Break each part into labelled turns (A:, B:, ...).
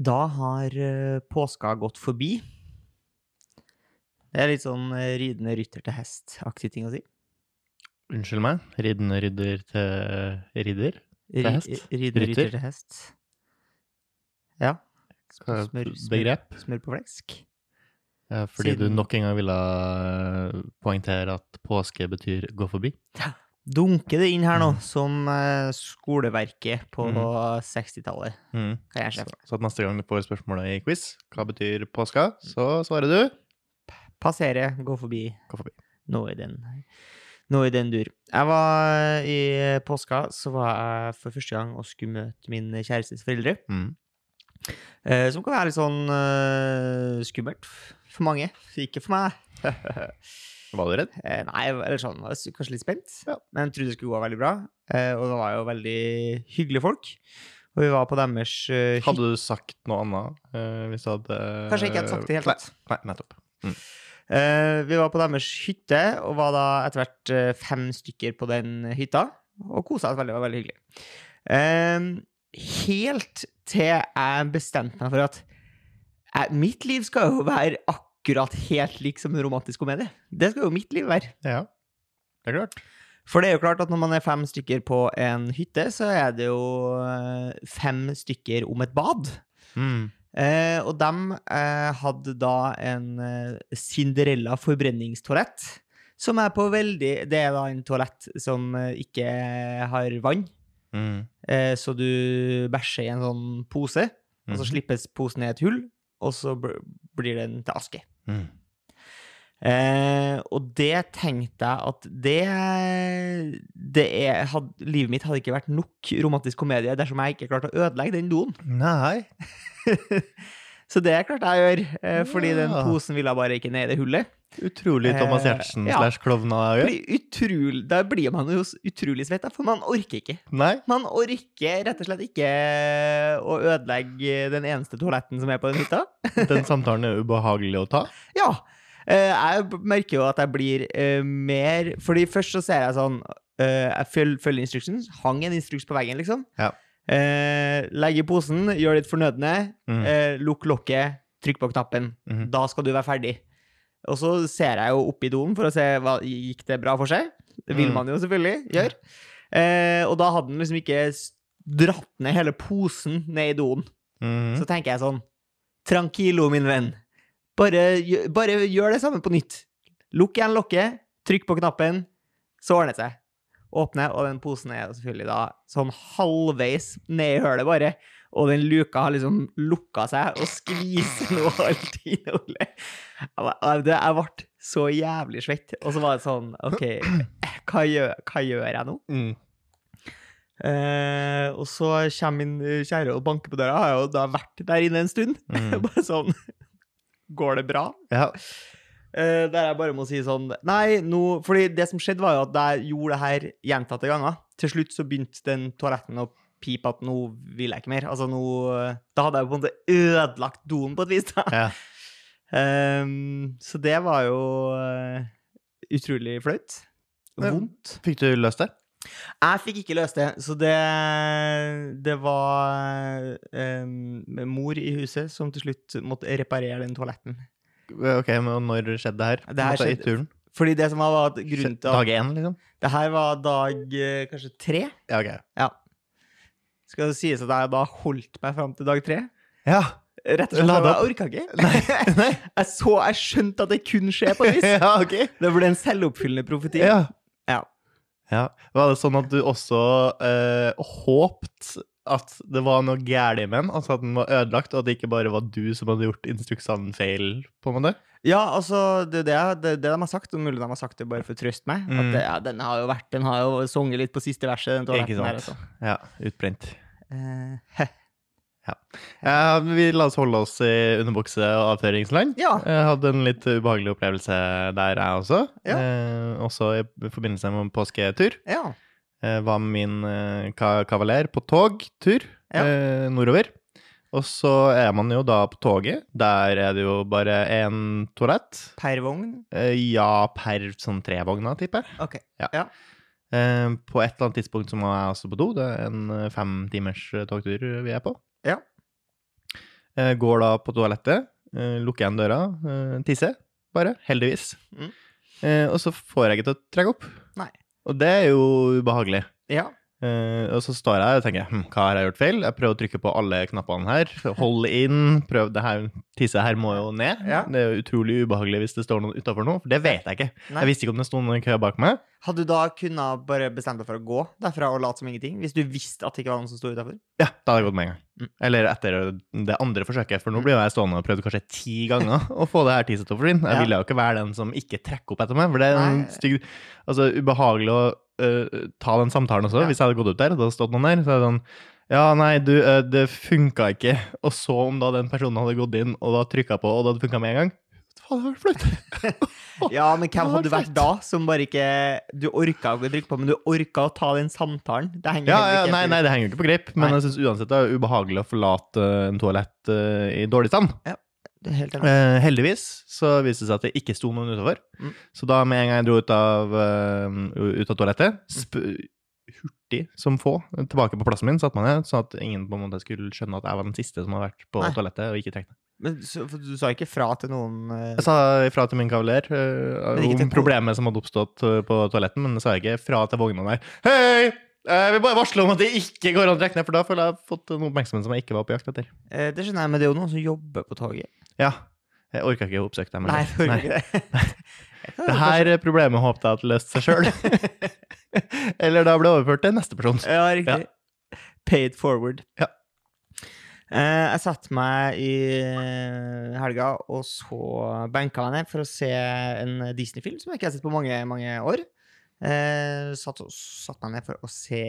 A: Da har eh, påska gått forbi. Det er litt sånn eh, ridende rytter til hest-aktig ting å si.
B: Unnskyld meg. Ridende rydder til ridder?
A: Til
B: hest?
A: Ridende
B: Rytter?
A: rytter til hest. Ja. Smør, smør,
B: begrep?
A: smør på flesk.
B: Ja, fordi
A: Siden-
B: du nok en gang ville eh, poengtere at påske betyr gå forbi.
A: Dunker det inn her nå,
B: Mhm.
A: som eh, skoleverket på
B: Mhm.
A: 60-tallet,
B: Mm.
A: kan jeg se
B: Så,
A: for meg.
B: så at neste gang du får spørsmålet i quiz, hva betyr påska, så svarer du
A: Passere, gå forbi,
B: gå forbi.
A: nå i den, nå i den dur. Jeg var i påska, så var jeg for første gang og skulle møte min kjærestes foreldre.
B: Mm.
A: Eh, som kan være litt sånn eh, skummelt for mange. Ikke for meg.
B: Var du redd?
A: Eh, nei, eller sånn, jeg var kanskje litt spent.
B: Ja.
A: Men jeg trodde det skulle gå veldig bra. Eh, og det var jo veldig hyggelige folk. Og vi var på deres uh,
B: Hadde du sagt noe annet uh, hvis du hadde
A: Kanskje ikke hadde sagt det helt tatt.
B: Nei, nei nettopp.
A: Eh, vi var på deres hytte, og var da etter hvert fem stykker på den hytta. Og kosa oss veldig. Det var veldig hyggelig. Eh, helt til jeg bestemte meg for at mitt liv skal jo være akkurat helt lik som en romantisk komedie. Det skal jo mitt liv være.
B: Ja, det er klart.
A: For det er jo klart at når man er fem stykker på en hytte, så er det jo eh, fem stykker om et bad.
B: Mm.
A: Eh, og de eh, hadde da en eh, Cinderella forbrenningstoalett. Som er på veldig Det er da en toalett som eh, ikke har vann.
B: Mm.
A: Eh, så du bæsjer i en sånn pose, og så
B: Mhm.
A: slippes posen i et hull, og så blir den til aske.
B: Mm.
A: Eh, og det tenkte jeg at det, det er, had, Livet mitt hadde ikke vært nok romantisk komedie dersom jeg ikke klarte å ødelegge den doen.
B: Nei.
A: Så det klarte jeg å gjøre, eh, fordi den
B: Ja.
A: posen ville bare ikke ned i det hullet.
B: Utrolig Thomas
A: Eh,
B: Giertsen
A: ja.
B: slash klovna
A: å gjøre. Da blir man jo utrolig svett, for man orker ikke.
B: Nei?
A: Man orker rett og slett ikke å ødelegge den eneste toaletten som er på den hytta.
B: Den samtalen er ubehagelig å ta.
A: Ja. eh, jeg merker jo at jeg blir eh, mer Fordi først så ser jeg sånn eh, Jeg følger instruksen. Hang en instruks på veggen, liksom.
B: Ja.
A: Eh, legg i posen, gjør ditt fornødne.
B: Mm.
A: Eh, lukk lokket, trykk på knappen.
B: Mm.
A: Da skal du være ferdig. Og så ser jeg jo oppi doen for å se hva gikk det bra for seg. Det vil
B: Mm.
A: man jo selvfølgelig gjøre. Eh, og da hadde han liksom ikke dratt ned hele posen ned i doen.
B: Mm.
A: Så tenker jeg sånn Tranquilo, min venn. Bare, bare gjør det samme på nytt. Lukk igjen lokket, trykk på knappen, så ordner det seg. Åpne, og den posen er selvfølgelig da sånn halvveis ned i hølet, bare. Og den luka har liksom lukka seg og skviser noe alt innholdet. Jeg ble så jævlig svett. Og så var det sånn OK, hva gjør, hva gjør jeg nå?
B: Mm.
A: Eh, og så kommer min eh, kjære og banker på døra. Jeg har jo da vært der inne en stund.
B: Mm.
A: bare sånn Går det bra?
B: Ja.
A: Eh, der jeg bare må si sånn Nei, nå Fordi det som skjedde, var jo at jeg gjorde det her gjentatte ganger, til slutt så begynte den toaletten å pipe at nå vil jeg ikke mer. Altså nå Da hadde jeg jo på en måte ødelagt doen på et vis, da.
B: ja.
A: Um, så det var jo uh, utrolig flaut. Vondt.
B: Fikk du løst det?
A: Jeg fikk ikke løst det, så det, det var um, mor i huset som til slutt måtte reparere den toaletten.
B: Ok, men når skjedde det her?
A: Det her
B: skjedde, i turen?
A: Fordi det som var, grunnen til
B: Dag én, liksom?
A: Det her var dag eh, kanskje tre.
B: Ja, ok.
A: Ja. Skal det sies at jeg da holdt meg fram til dag tre?
B: Ja.
A: Rett og slett,
B: La
A: jeg orka ikke.
B: Nei.
A: Jeg så, jeg skjønte at det kunne skje på et vis.
B: ja, ok.
A: Det ble en selvoppfyllende profeti.
B: Ja.
A: Ja.
B: ja. Var det sånn at du også eh, håpt at det var noe galt med den? Altså at den var ødelagt, og at det ikke bare var du som hadde gjort instruksene feil? på en måte?
A: Ja, altså, det, det, det, det de har sagt, og mulig de har sagt det bare for å trøste meg, at
B: Mm.
A: det, ja, den har jo vært, den har jo sunget litt på siste verset, den
B: Ikke
A: sant. her, altså.
B: Ja, utbrent.
A: Uh, ja.
B: Ja, vi la oss holde oss i underbukse- og avføringsland.
A: Ja.
B: Jeg hadde en litt ubehagelig opplevelse der, jeg også.
A: Ja.
B: Eh, også i forbindelse med en påsketur.
A: ja.
B: Jeg var med min eh, kavaler på togtur
A: Ja.
B: eh, nordover. Og så er man jo da på toget. Der er det jo bare én toalett.
A: Per vogn.
B: Eh, ja, per sånn trevogner, tipper jeg.
A: Ok.
B: Ja.
A: Ja.
B: Eh, på et eller annet tidspunkt så må jeg også på do. Det er en eh, fem timers eh, togtur vi er på.
A: Ja.
B: Eh, går da på toalettet, eh, lukker igjen døra, eh, tisser, bare. Heldigvis.
A: Mm.
B: Eh, og så får jeg ikke til å trekke opp.
A: Nei.
B: Og det er jo ubehagelig.
A: Ja.
B: Eh, og så står jeg og tenker hm, hva har jeg gjort feil? Jeg prøver å trykke på alle knappene her. Hold inn. Prøv det her. Tisse her må jo ned.
A: Ja.
B: Det er jo utrolig ubehagelig hvis det står noen utafor nå, for det vet jeg ikke.
A: Nei.
B: Jeg visste ikke om det sto noen kø bak meg.
A: Hadde du da kunnet bare bestemt deg for å gå derfra og late som ingenting? Hvis du visste at det ikke var noen som sto utafor?
B: Ja, da hadde jeg gått med en gang.
A: Mm.
B: Eller etter det andre forsøket, for nå blir jo jeg stående og prøvd kanskje ti ganger å få det her tisset til å forsvinne. Jeg
A: Ja.
B: ville jo ikke være den som ikke trekker opp etter meg, for det er en stygg Altså, ubehagelig å øh, ta den samtalen også.
A: Ja.
B: Hvis jeg hadde gått ut der, og det hadde stått noen der, så er det sånn ja, nei, du, uh, det funka ikke. Og så om da den personen hadde gått inn og da trykka på, og det hadde funka med en gang. Faen, det var flaut.
A: Ja, men hvem hadde du vært da, som bare ikke Du orka å trykke på, men du orka å ta den samtalen? Det henger
B: Ja, ja,
A: ikke
B: nei, nei, det henger ikke på grep, men
A: Nei.
B: jeg syns uansett det er ubehagelig å forlate øh, en toalett uh, i dårlig stand.
A: Enig.
B: Eh, heldigvis så viste det seg at det ikke sto noen utenfor.
A: Mm.
B: Så da med en gang jeg dro ut av, uh, ut av toalettet, sp hurtig som få, tilbake på plassen min, satte meg ned, sånn at ingen på en måte skulle skjønne at jeg var den siste som hadde vært på
A: Nei.
B: toalettet og ikke trengte
A: Men så, du sa ikke fra til noen uh...
B: Jeg sa fra til min kavaler
A: uh,
B: om
A: til-
B: problemet som hadde oppstått eh, på toaletten, men jeg sa ikke fra til vogna der. Hei! Jeg vil bare varsle om at det ikke går an å trekke ned, for da føler jeg jeg har fått noen oppmerksomhet som jeg ikke var på jakt etter.
A: eh, Det skjønner jeg, men det er jo noen som jobber på toget.
B: Ja. Jeg orka ikke å oppsøke dem.
A: Nei, jeg orker ikke det.
B: Det her problemet håpet jeg at løste seg sjøl. Eller da ble overført til neste person.
A: Ja, riktig. Ja. Paid forward.
B: Ja.
A: Uh, jeg satte meg i eh, helga og så benka meg ned for å se en Disney-film som jeg ikke har sett på mange, mange år. Uh, satt, satt meg ned for å se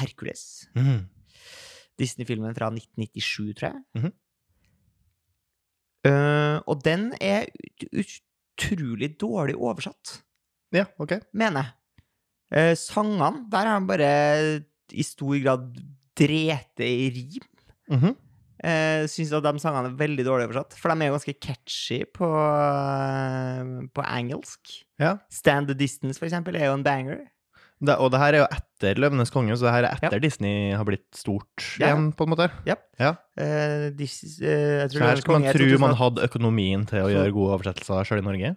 A: Hercules.
B: Mm.
A: Disney-filmen fra 1997, tror jeg.
B: Mhm.
A: Eh, og den er ut utrolig dårlig oversatt,
B: Ja, ok.
A: mener jeg. Uh, sangene, der har han bare i stor grad drete i rim.
B: Mhm.
A: Uh, Syns at de sangene er veldig dårlig oversatt, for de er jo ganske catchy på, uh, på engelsk.
B: Ja.
A: Stand the Distance, for eksempel, er jo en banger.
B: Det, og det her er jo etter 'Løvenes konge', så det her er etter Disney har blitt stort
A: Ja.
B: igjen, på en måte.
A: Ja. this Uh, jeg tror
B: Så her skal man tro man hadde økonomien til å
A: Så-
B: gjøre gode oversettelser sjøl i Norge.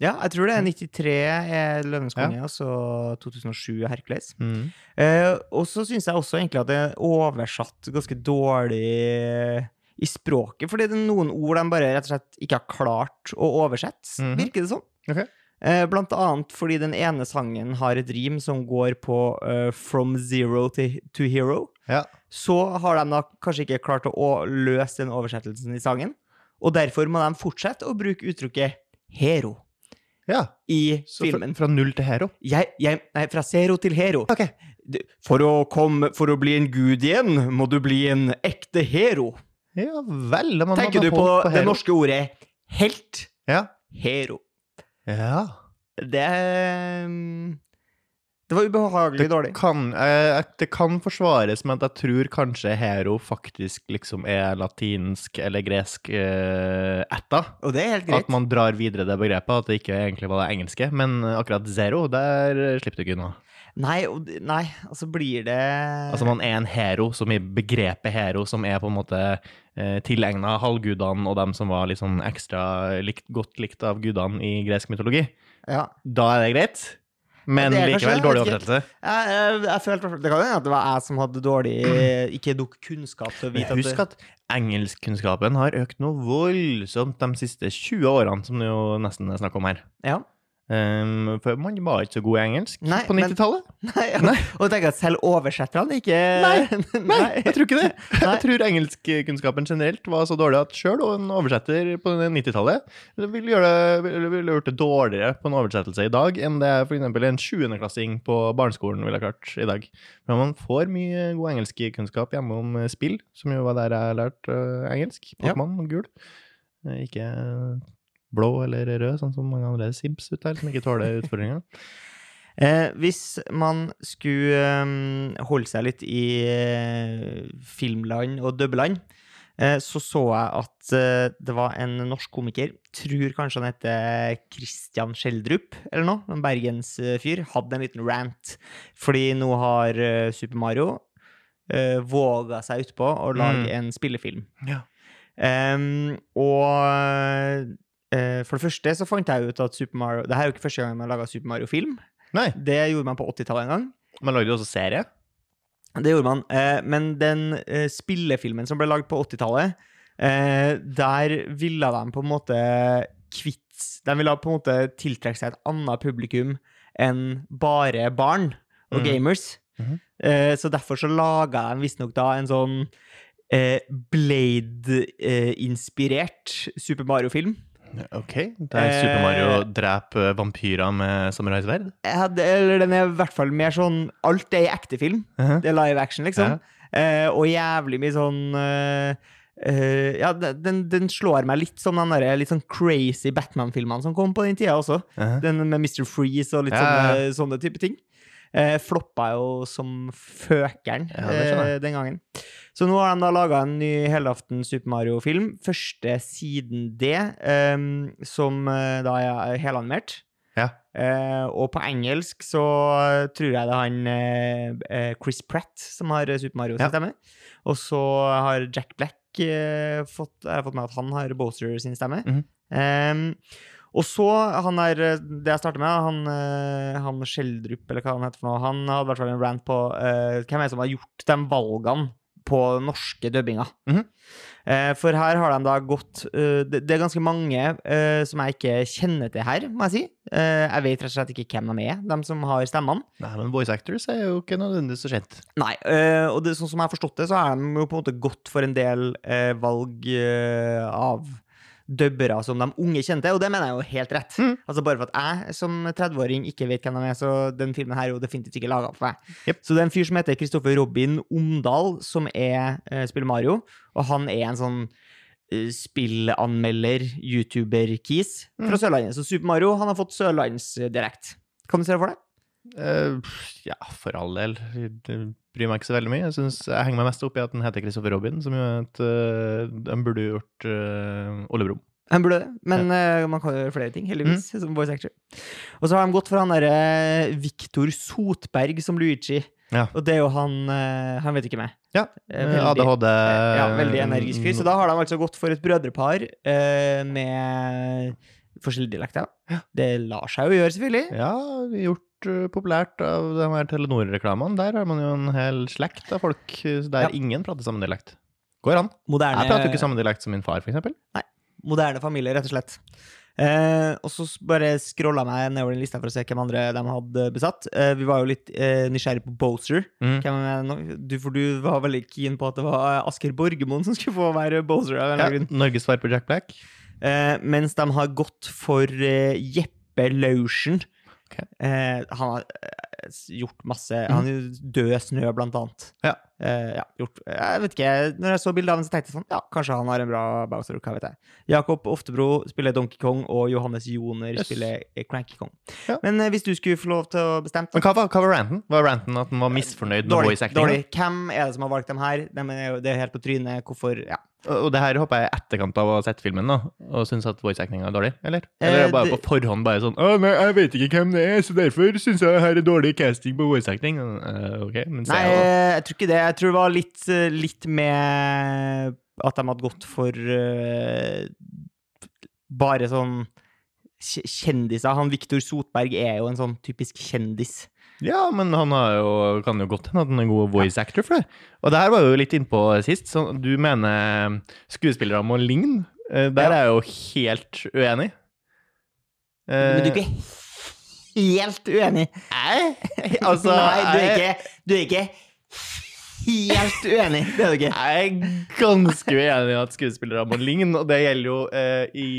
A: Ja, jeg tror det er 93 er Løvenes konge, og så 2007 er Hercules.
B: Mm.
A: Uh, og så syns jeg også egentlig at det er oversatt ganske dårlig i språket, fordi det er noen ord de bare rett og slett ikke har klart å oversette,
B: Mhm.
A: virker det som.
B: Ok.
A: Eh, blant annet fordi den ene sangen har et rim som går på uh, From zero to, to hero.
B: Ja.
A: Så har de da kanskje ikke klart å løse den oversettelsen i sangen, og derfor må de fortsette å bruke uttrykket hero
B: ja.
A: i
B: Så
A: filmen.
B: fra null til hero.
A: Jeg, jeg, nei, fra zero til hero. Okay. For å, komme, for å bli en gud igjen, må du bli en ekte hero.
B: Ja vel. man
A: Tenker du på,
B: på
A: det norske ordet helt?
B: Ja.
A: Hero.
B: Ja.
A: Det mm, Det var ubehagelig dårlig.
B: Kan, eh, det kan forsvares med at jeg tror kanskje hero faktisk liksom er latinsk eller gresk eh, ætta.
A: Og det er helt greit.
B: At man drar videre det begrepet, at det ikke egentlig var det engelske. Men akkurat zero, der slipper du ikke unna.
A: Nei, nei, altså blir det
B: Altså man er en hero, som i begrepet hero, som er på en måte eh, tilegna halvgudene og dem som var litt sånn ekstra likt, godt likt av gudene i gresk mytologi.
A: Ja.
B: Da er det greit. Men
A: det
B: likevel
A: kanskje
B: dårlig oversettelse.
A: Jeg, jeg, jeg følte, Det kan hende at det var jeg som hadde dårlig Ikke nok kunnskap til å vite
B: Husk
A: at
B: at engelskkunnskapen har økt noe voldsomt de siste 20 årene, som det jo nesten er snakk om her.
A: Ja.
B: Um, for man var ikke så god i engelsk
A: Nei,
B: på 90-tallet.
A: Nei, og,
B: Nei.
A: og tenk at selv oversetterne ikke
B: Nei, Nei, jeg tror ikke det. Jeg tror engelskkunnskapen generelt var så dårlig at sjøl en oversetter på 90-tallet ville ville- ville gjort det dårligere på en oversettelse i dag enn det f.eks. en sjuendeklassing på barneskolen ville klart i dag. Men man får mye god engelskkunnskap gjennom eh, spill, som jo var der jeg lærte eh, engelsk.
A: Ja.
B: Pokémon og gul. Eh, Ikke blå eller rød, sånn som mange andre Sims ute her, som ikke tåler utfordringer.
A: Eh, hvis man skulle eh, holde seg litt i eh, filmland og dubbeland, eh, så så jeg at eh, det var en norsk komiker, tror kanskje han heter Christian Schjelderup, eller noe, en bergensfyr, hadde en liten rant, fordi nå har Super Mario uh, våga seg utpå å lage
B: Mm.
A: en spillefilm.
B: Ja.
A: Em, og for det første så fant jeg ut at Super Mario Det her er jo ikke første gang man laga Super Mario-film.
B: Nei,
A: Det gjorde man på 80-tallet en gang.
B: man lagde jo også serie.
A: Det gjorde man. Eh, men den eh, spillefilmen som ble lagd på 80-tallet, eh, der ville de på en måte kvitt De ville på en måte tiltrekke seg et annet publikum enn bare barn og
B: mm.
A: gamers.
B: Mhm.
A: eh, så derfor så laga de visstnok da en sånn eh, Blade-inspirert Super Mario-film.
B: Ok, Der Super Mario dreper vampyrer med samuraisverd.
A: Eller den er i hvert fall mer sånn Alt er i ekte film.
B: Mhm.
A: Det er live action, liksom. Eh, og jævlig mye sånn Uh, eh, Ja, den, den slår meg litt som den der, litt sånn crazy Batman-filmene som kom på den tida også.
B: Mhm.
A: Den med Mr. Freeze og litt sånne, sånne type ting. Eh, floppa jo som føkeren
B: Ja,
A: eh, den gangen. Så nå har de da laga en ny helaften Super Mario-film. Første siden det, um, som eh, da er helanimert.
B: Ja.
A: Uh, og på engelsk så tror jeg det er han eh, Chris Pratt som har Super Mario sin
B: Ja.
A: stemme. Og så har Jack Black uh, fått, jeg har fått med at han har Bowser sin stemme.
B: Mm
A: -hmm. um, og så, han er, eh, det jeg starter med, han, han Skjeldrup, eller hva han heter for noe, han hadde i hvert fall en rant på uh, hvem er det som har gjort de valgene på norske dubbinger.
B: -hmm.
A: Eh, for her har de da gått uh, det, det er ganske mange uh, som jeg ikke kjenner til her, må jeg si. Uh, jeg vet rett og slett ikke hvem de er, de som har stemmene.
B: Nei, men voice actors er jo ikke nødvendigvis så kjent.
A: Nei, og det, sånn som jeg har forstått det, så har de jo på en måte gått for en del valg av dubbere som de unge kjente, og det mener jeg jo helt rett.
B: Mm.
A: Altså Bare for at jeg som 30-åring ikke vet hvem de er, så den filmen her er jo definitivt ikke laga for meg.
B: Yep.
A: Så det er en fyr som heter Kristoffer Robin Omdal, som er, uh, spiller Mario, og han er en sånn eh, spillanmelder, YouTuber-kis fra
B: Mm.
A: Sørlandet. Så Super Mario han har fått sørlandsdialekt. Kan du se det for deg?
B: Uh, ja, for all del. Bryr meg ikke så veldig mye. Jeg, synes, jeg henger meg mest opp i at den heter Christopher Robin, som jo et uh, Den burde jo gjort uh, Ole Brumm.
A: Han burde det, men eh, man kan gjøre flere ting, heldigvis,
B: Mm.
A: som voice actor. Og så har de gått for han derre Viktor Sotberg som Luigi.
B: Ja.
A: Og det er jo han eh, Han vet ikke meg.
B: Ja.
A: Eh, veldig-
B: ADHD
A: Eh, Ja, veldig energisk fyr. Så da har de altså gått for et brødrepar eh, med forskjellige dialekter. Det lar seg jo gjøre, selvfølgelig.
B: Ja, gjort uh, populært av de her Telenor-reklamene. Der har man jo en hel slekt av folk der
A: Ja.
B: ingen prater samme dialekt. Går an.
A: Moderne,
B: Jeg prater jo ikke samme dialekt som min far, for eksempel.
A: moderne familie, rett og slett. Eh, og så bare scrolla meg nedover den lista for å se hvem andre de hadde besatt. Eh, vi var jo litt eh, nysgjerrig på Boser.
B: Mm.
A: Du, for du var veldig keen på at det var eh, Asker Borgermoen som skulle få være Boser.
B: Ja. Norges svar på Jack Black.
A: Eh, mens de har gått for eh, Jeppe Laursen.
B: Ok.
A: Eh, han har eh, gjort masse Han er jo Død snø, blant annet.
B: Ja.
A: Eh, ja, gjort, jeg vet ikke, når jeg så bildet av ham, så tenkte jeg sånn Ja, kanskje han har en bra Bowser, hva vet jeg. Jakob Oftebro spiller Donkey Kong, og Johannes Joner
B: Yes.
A: spiller eh, Cranky Kong.
B: Ja.
A: Men uh, hvis du skulle få lov til å bestemme
B: Men hva var, hva var ranten? Var ranten at den var misfornøyd med voice acting?
A: dårlig. Hvem er det som har valgt dem her? De er jo, det er helt på trynet. Hvorfor Ja.
B: Og det her håper jeg er etterkant av å ha sett filmen da, og syns at voice acting er dårlig, eller? Eller er
A: Eh,
B: det bare
A: det-
B: på forhånd bare sånn Å, nei, jeg vet ikke hvem det er, så derfor syns jeg det her er dårlig casting på voice acting. Uh, ok, men
A: Nei,
B: jeg,
A: jeg tror ikke det. Jeg tror det var litt, eh, litt med at de hadde gått for uh, bare sånn kjendiser. Han Viktor Sotberg er jo en sånn typisk kjendis.
B: Ja, men han har jo, kan jo godt hende at han er god voice actor for det. Og det her var jo litt innpå sist, så du mener skuespillere må ligne. Eh, Der er jeg jo helt uenig.
A: Men du er ikke helt uenig?
B: Nei, altså
A: Nei, du er ikke, du er ikke helt uenig. Det er du ikke.
B: Jeg er ganske uenig i at skuespillere må ligne, og det gjelder jo eh, i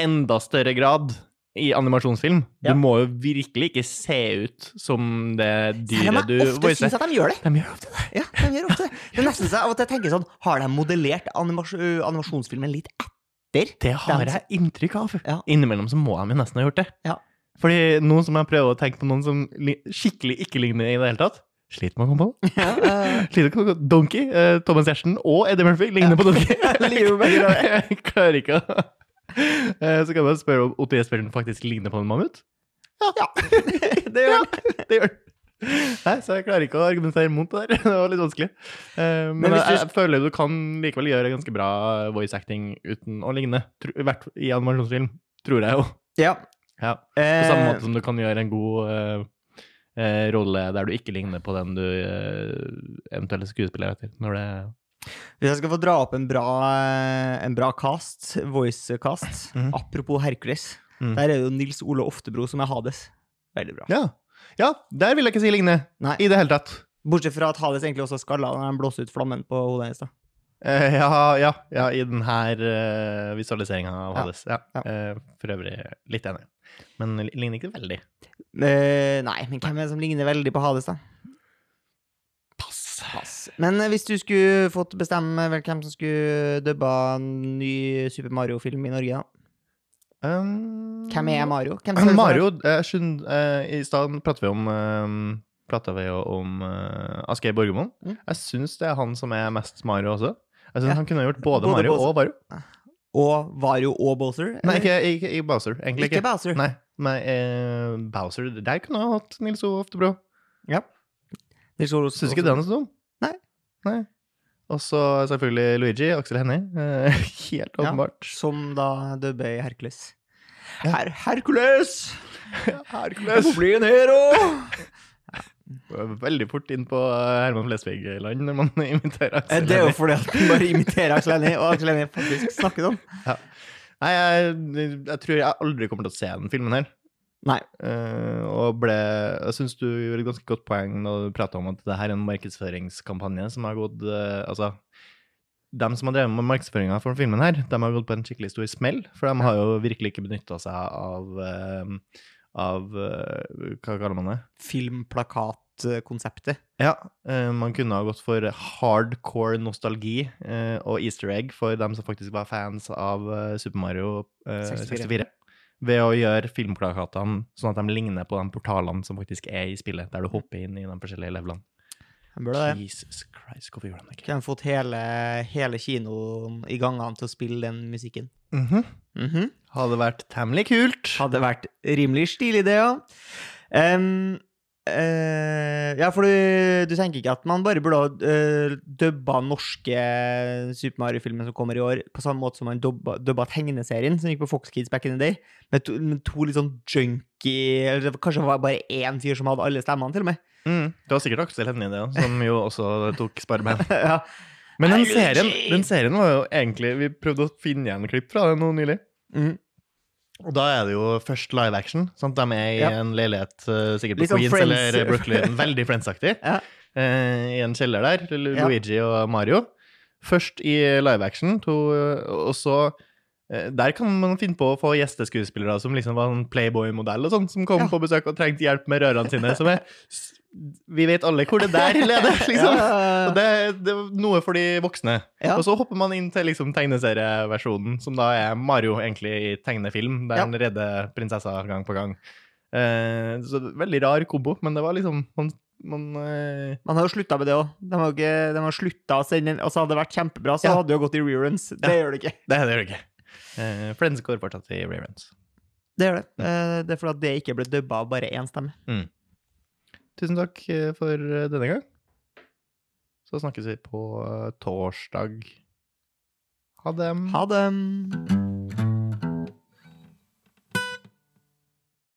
B: enda større grad i animasjonsfilm.
A: Ja.
B: Du må jo virkelig ikke se ut som det dyret du
A: jeg ofte syns at de gjør det.
B: De gjør ofte det.
A: Ja, de gjør ofte det. Det er nesten så av og til jeg tenker sånn Har de modellert animas animasjonsfilmen litt etter?
B: Det har jeg inntrykk av.
A: Ja.
B: Innimellom så må de nesten ha gjort det.
A: Ja.
B: Fordi nå som jeg prøver å tenke på noen som skikkelig ikke ligner i det hele tatt, sliter med å komme på.
A: Ja,
B: Sliter med å på Donkey, uh, Thomas Gjertsen og Eddie Murphy ligner på Donkey.
A: Jeg
B: klarer ikke å uh, Så kan man spørre om Jespersen faktisk ligner på en mammut.
A: ja. Det gjør de.
B: Det gjør. Nei, så jeg klarer ikke å argumentere mot det der. Det var litt vanskelig. Eh, men
A: Men du-
B: jeg føler du kan likevel gjøre ganske bra voice acting uten å ligne. I hvert i animasjonsfilm, tror jeg jo.
A: Ja.
B: Ja. På samme måte som du kan gjøre en god eh, eh, rolle der du ikke ligner på den du eh, eventuelt skuespiller etter. Når det
A: Hvis jeg skal få dra opp en bra, en bra cast, voice-cast
B: mm.
A: Apropos Hercules.
B: Mm.
A: Der er det jo Nils Ole Oftebro som er Hades. Veldig bra.
B: Ja. ja, der vil jeg ikke si ligne
A: Nei.
B: i det hele tatt.
A: Bortsett fra at Hades egentlig også er skalla når han blåser ut flammen på hodet hennes.
B: Eh, ja, ja, ja, i den her uh, visualiseringa av Hades. Ja.
A: ja.
B: Uh, for øvrig litt enig. Men li- ligner ikke veldig.
A: Uh, nei, men hvem er det som ligner veldig på Hades, da?
B: Pass.
A: Pass. Men eh, hvis du skulle fått bestemme vel hvem som skulle dubba en ny Super Mario-film i Norge, da?
B: Um,
A: Hvem er Mario? Hvem deg?
B: Mario eh, skjøn- uh, I stad pratet vi om uh, prata vi jo om uh, Asgeir Borgermoen.
A: Mm.
B: Jeg syns det er han som er mest Mario også. Jeg synes
A: Ja.
B: Han kunne gjort både,
A: Både
B: Mario og Mario.
A: Og Wario og Bowser?
B: Nei, ikke, ikke, ikke Bowser. Egentlig
A: Ikke
B: ikke.
A: Bowser.
B: Nei, nei eh, Bowser Der kunne jeg hatt Nils O. Oftebro.
A: Ja. Nils O.
B: Syns ikke det er noe så dum?
A: Nei.
B: Nei. Og så selvfølgelig Luigi. Aksel Hennie. Eh, helt
A: Ja.
B: åpenbart.
A: Som da dubber i Hercules.
B: Ja.
A: Her Hercules! Jeg
B: Hercules.
A: må bli en hero!
B: Veldig fort inn på eh, Herman Flesvig-land når man imiterer Aksel Hennie.
A: Det er jo fordi at man bare imiterer Aksel Hennie, og Aksel Hennie faktisk snakker sånn.
B: Nei, jeg, jeg tror jeg aldri kommer til å se den filmen her.
A: Nei.
B: Uh, og ble Jeg syns du gjorde et ganske godt poeng når du prata om at det her er en markedsføringskampanje som har gått uh, Altså, de som har drevet med markedsføringa for filmen her, de har gått på en skikkelig stor smell. For de har jo virkelig ikke benytta seg av eh, av eh, Hva kaller man det?
A: Filmplakatkonseptet.
B: Ja, eh, man kunne ha gått for hardcore nostalgi eh, og easter egg for dem som faktisk var fans av Super Mario eh,
A: 64.
B: 64. Ved å gjøre filmplakatene sånn at de ligner på de portalene som faktisk er i spillet, der du hopper inn i de forskjellige levelene.
A: Han burde det.
B: Jesus Christ, hvorfor gjør han det ikke?
A: Kunne fått hele, hele kinoen i gangene til å spille den musikken.
B: Mhm.
A: Mhm.
B: Hadde vært temmelig kult.
A: Hadde vært rimelig stilig, det, ja. Em, eh, ja, for du, du tenker ikke at man bare burde uh, dubba norske Super Mario-filmer som kommer i år, på samme måte som man dubba, dubba tegneserien som gikk på Fox Kids back in the day, med to, med to litt sånn junky Eller det kanskje var bare én fyr som hadde alle stemmene, til og med.
B: Mm. Det var sikkert Aksel Hennie, det, som jo også tok sparebein.
A: ja.
B: Men den serien, den serien var jo egentlig Vi prøvde å finne igjen klipp fra det nå nylig.
A: Mhm.
B: Og da er det jo først live action. Sant? De er i
A: Ja.
B: en leilighet, eh, sikkert på
A: sånn
B: Queens
A: Friends.
B: eller Brooklyn. Veldig Friends-aktig.
A: Ja.
B: Eh, I en kjeller der. Luigi
A: Ja.
B: Og Mario. Først i live action, to, og så Der kan man finne på å få gjesteskuespillere som liksom var en Playboy-modell og sånn, som kom
A: Ja.
B: på besøk og trengte hjelp med rørene sine. Som er Vi vet alle hvor det der leder, liksom.
A: Ja.
B: Det, det er noe for de voksne.
A: Ja.
B: Og så hopper man inn til liksom tegneserieversjonen, som da er Mario egentlig i tegnefilm, der han redder prinsessa gang på gang. Eh, så veldig rar kombo, men det var liksom Man, man eh,
A: Man har jo slutta med det òg. De har, ikke- de har slutta å sende en Altså, hadde det vært kjempebra, så hadde det jo gått i reruns. Det gjør det ikke.
B: Det gjør det ikke. Eh, Friends går fortsatt i reruns.
A: Det gjør det. Eh, Det er fordi det ikke ble dubba av bare én stemme.
B: Tusen takk eh, for denne gang. Så snakkes vi på torsdag. Ha det.
A: Ha det.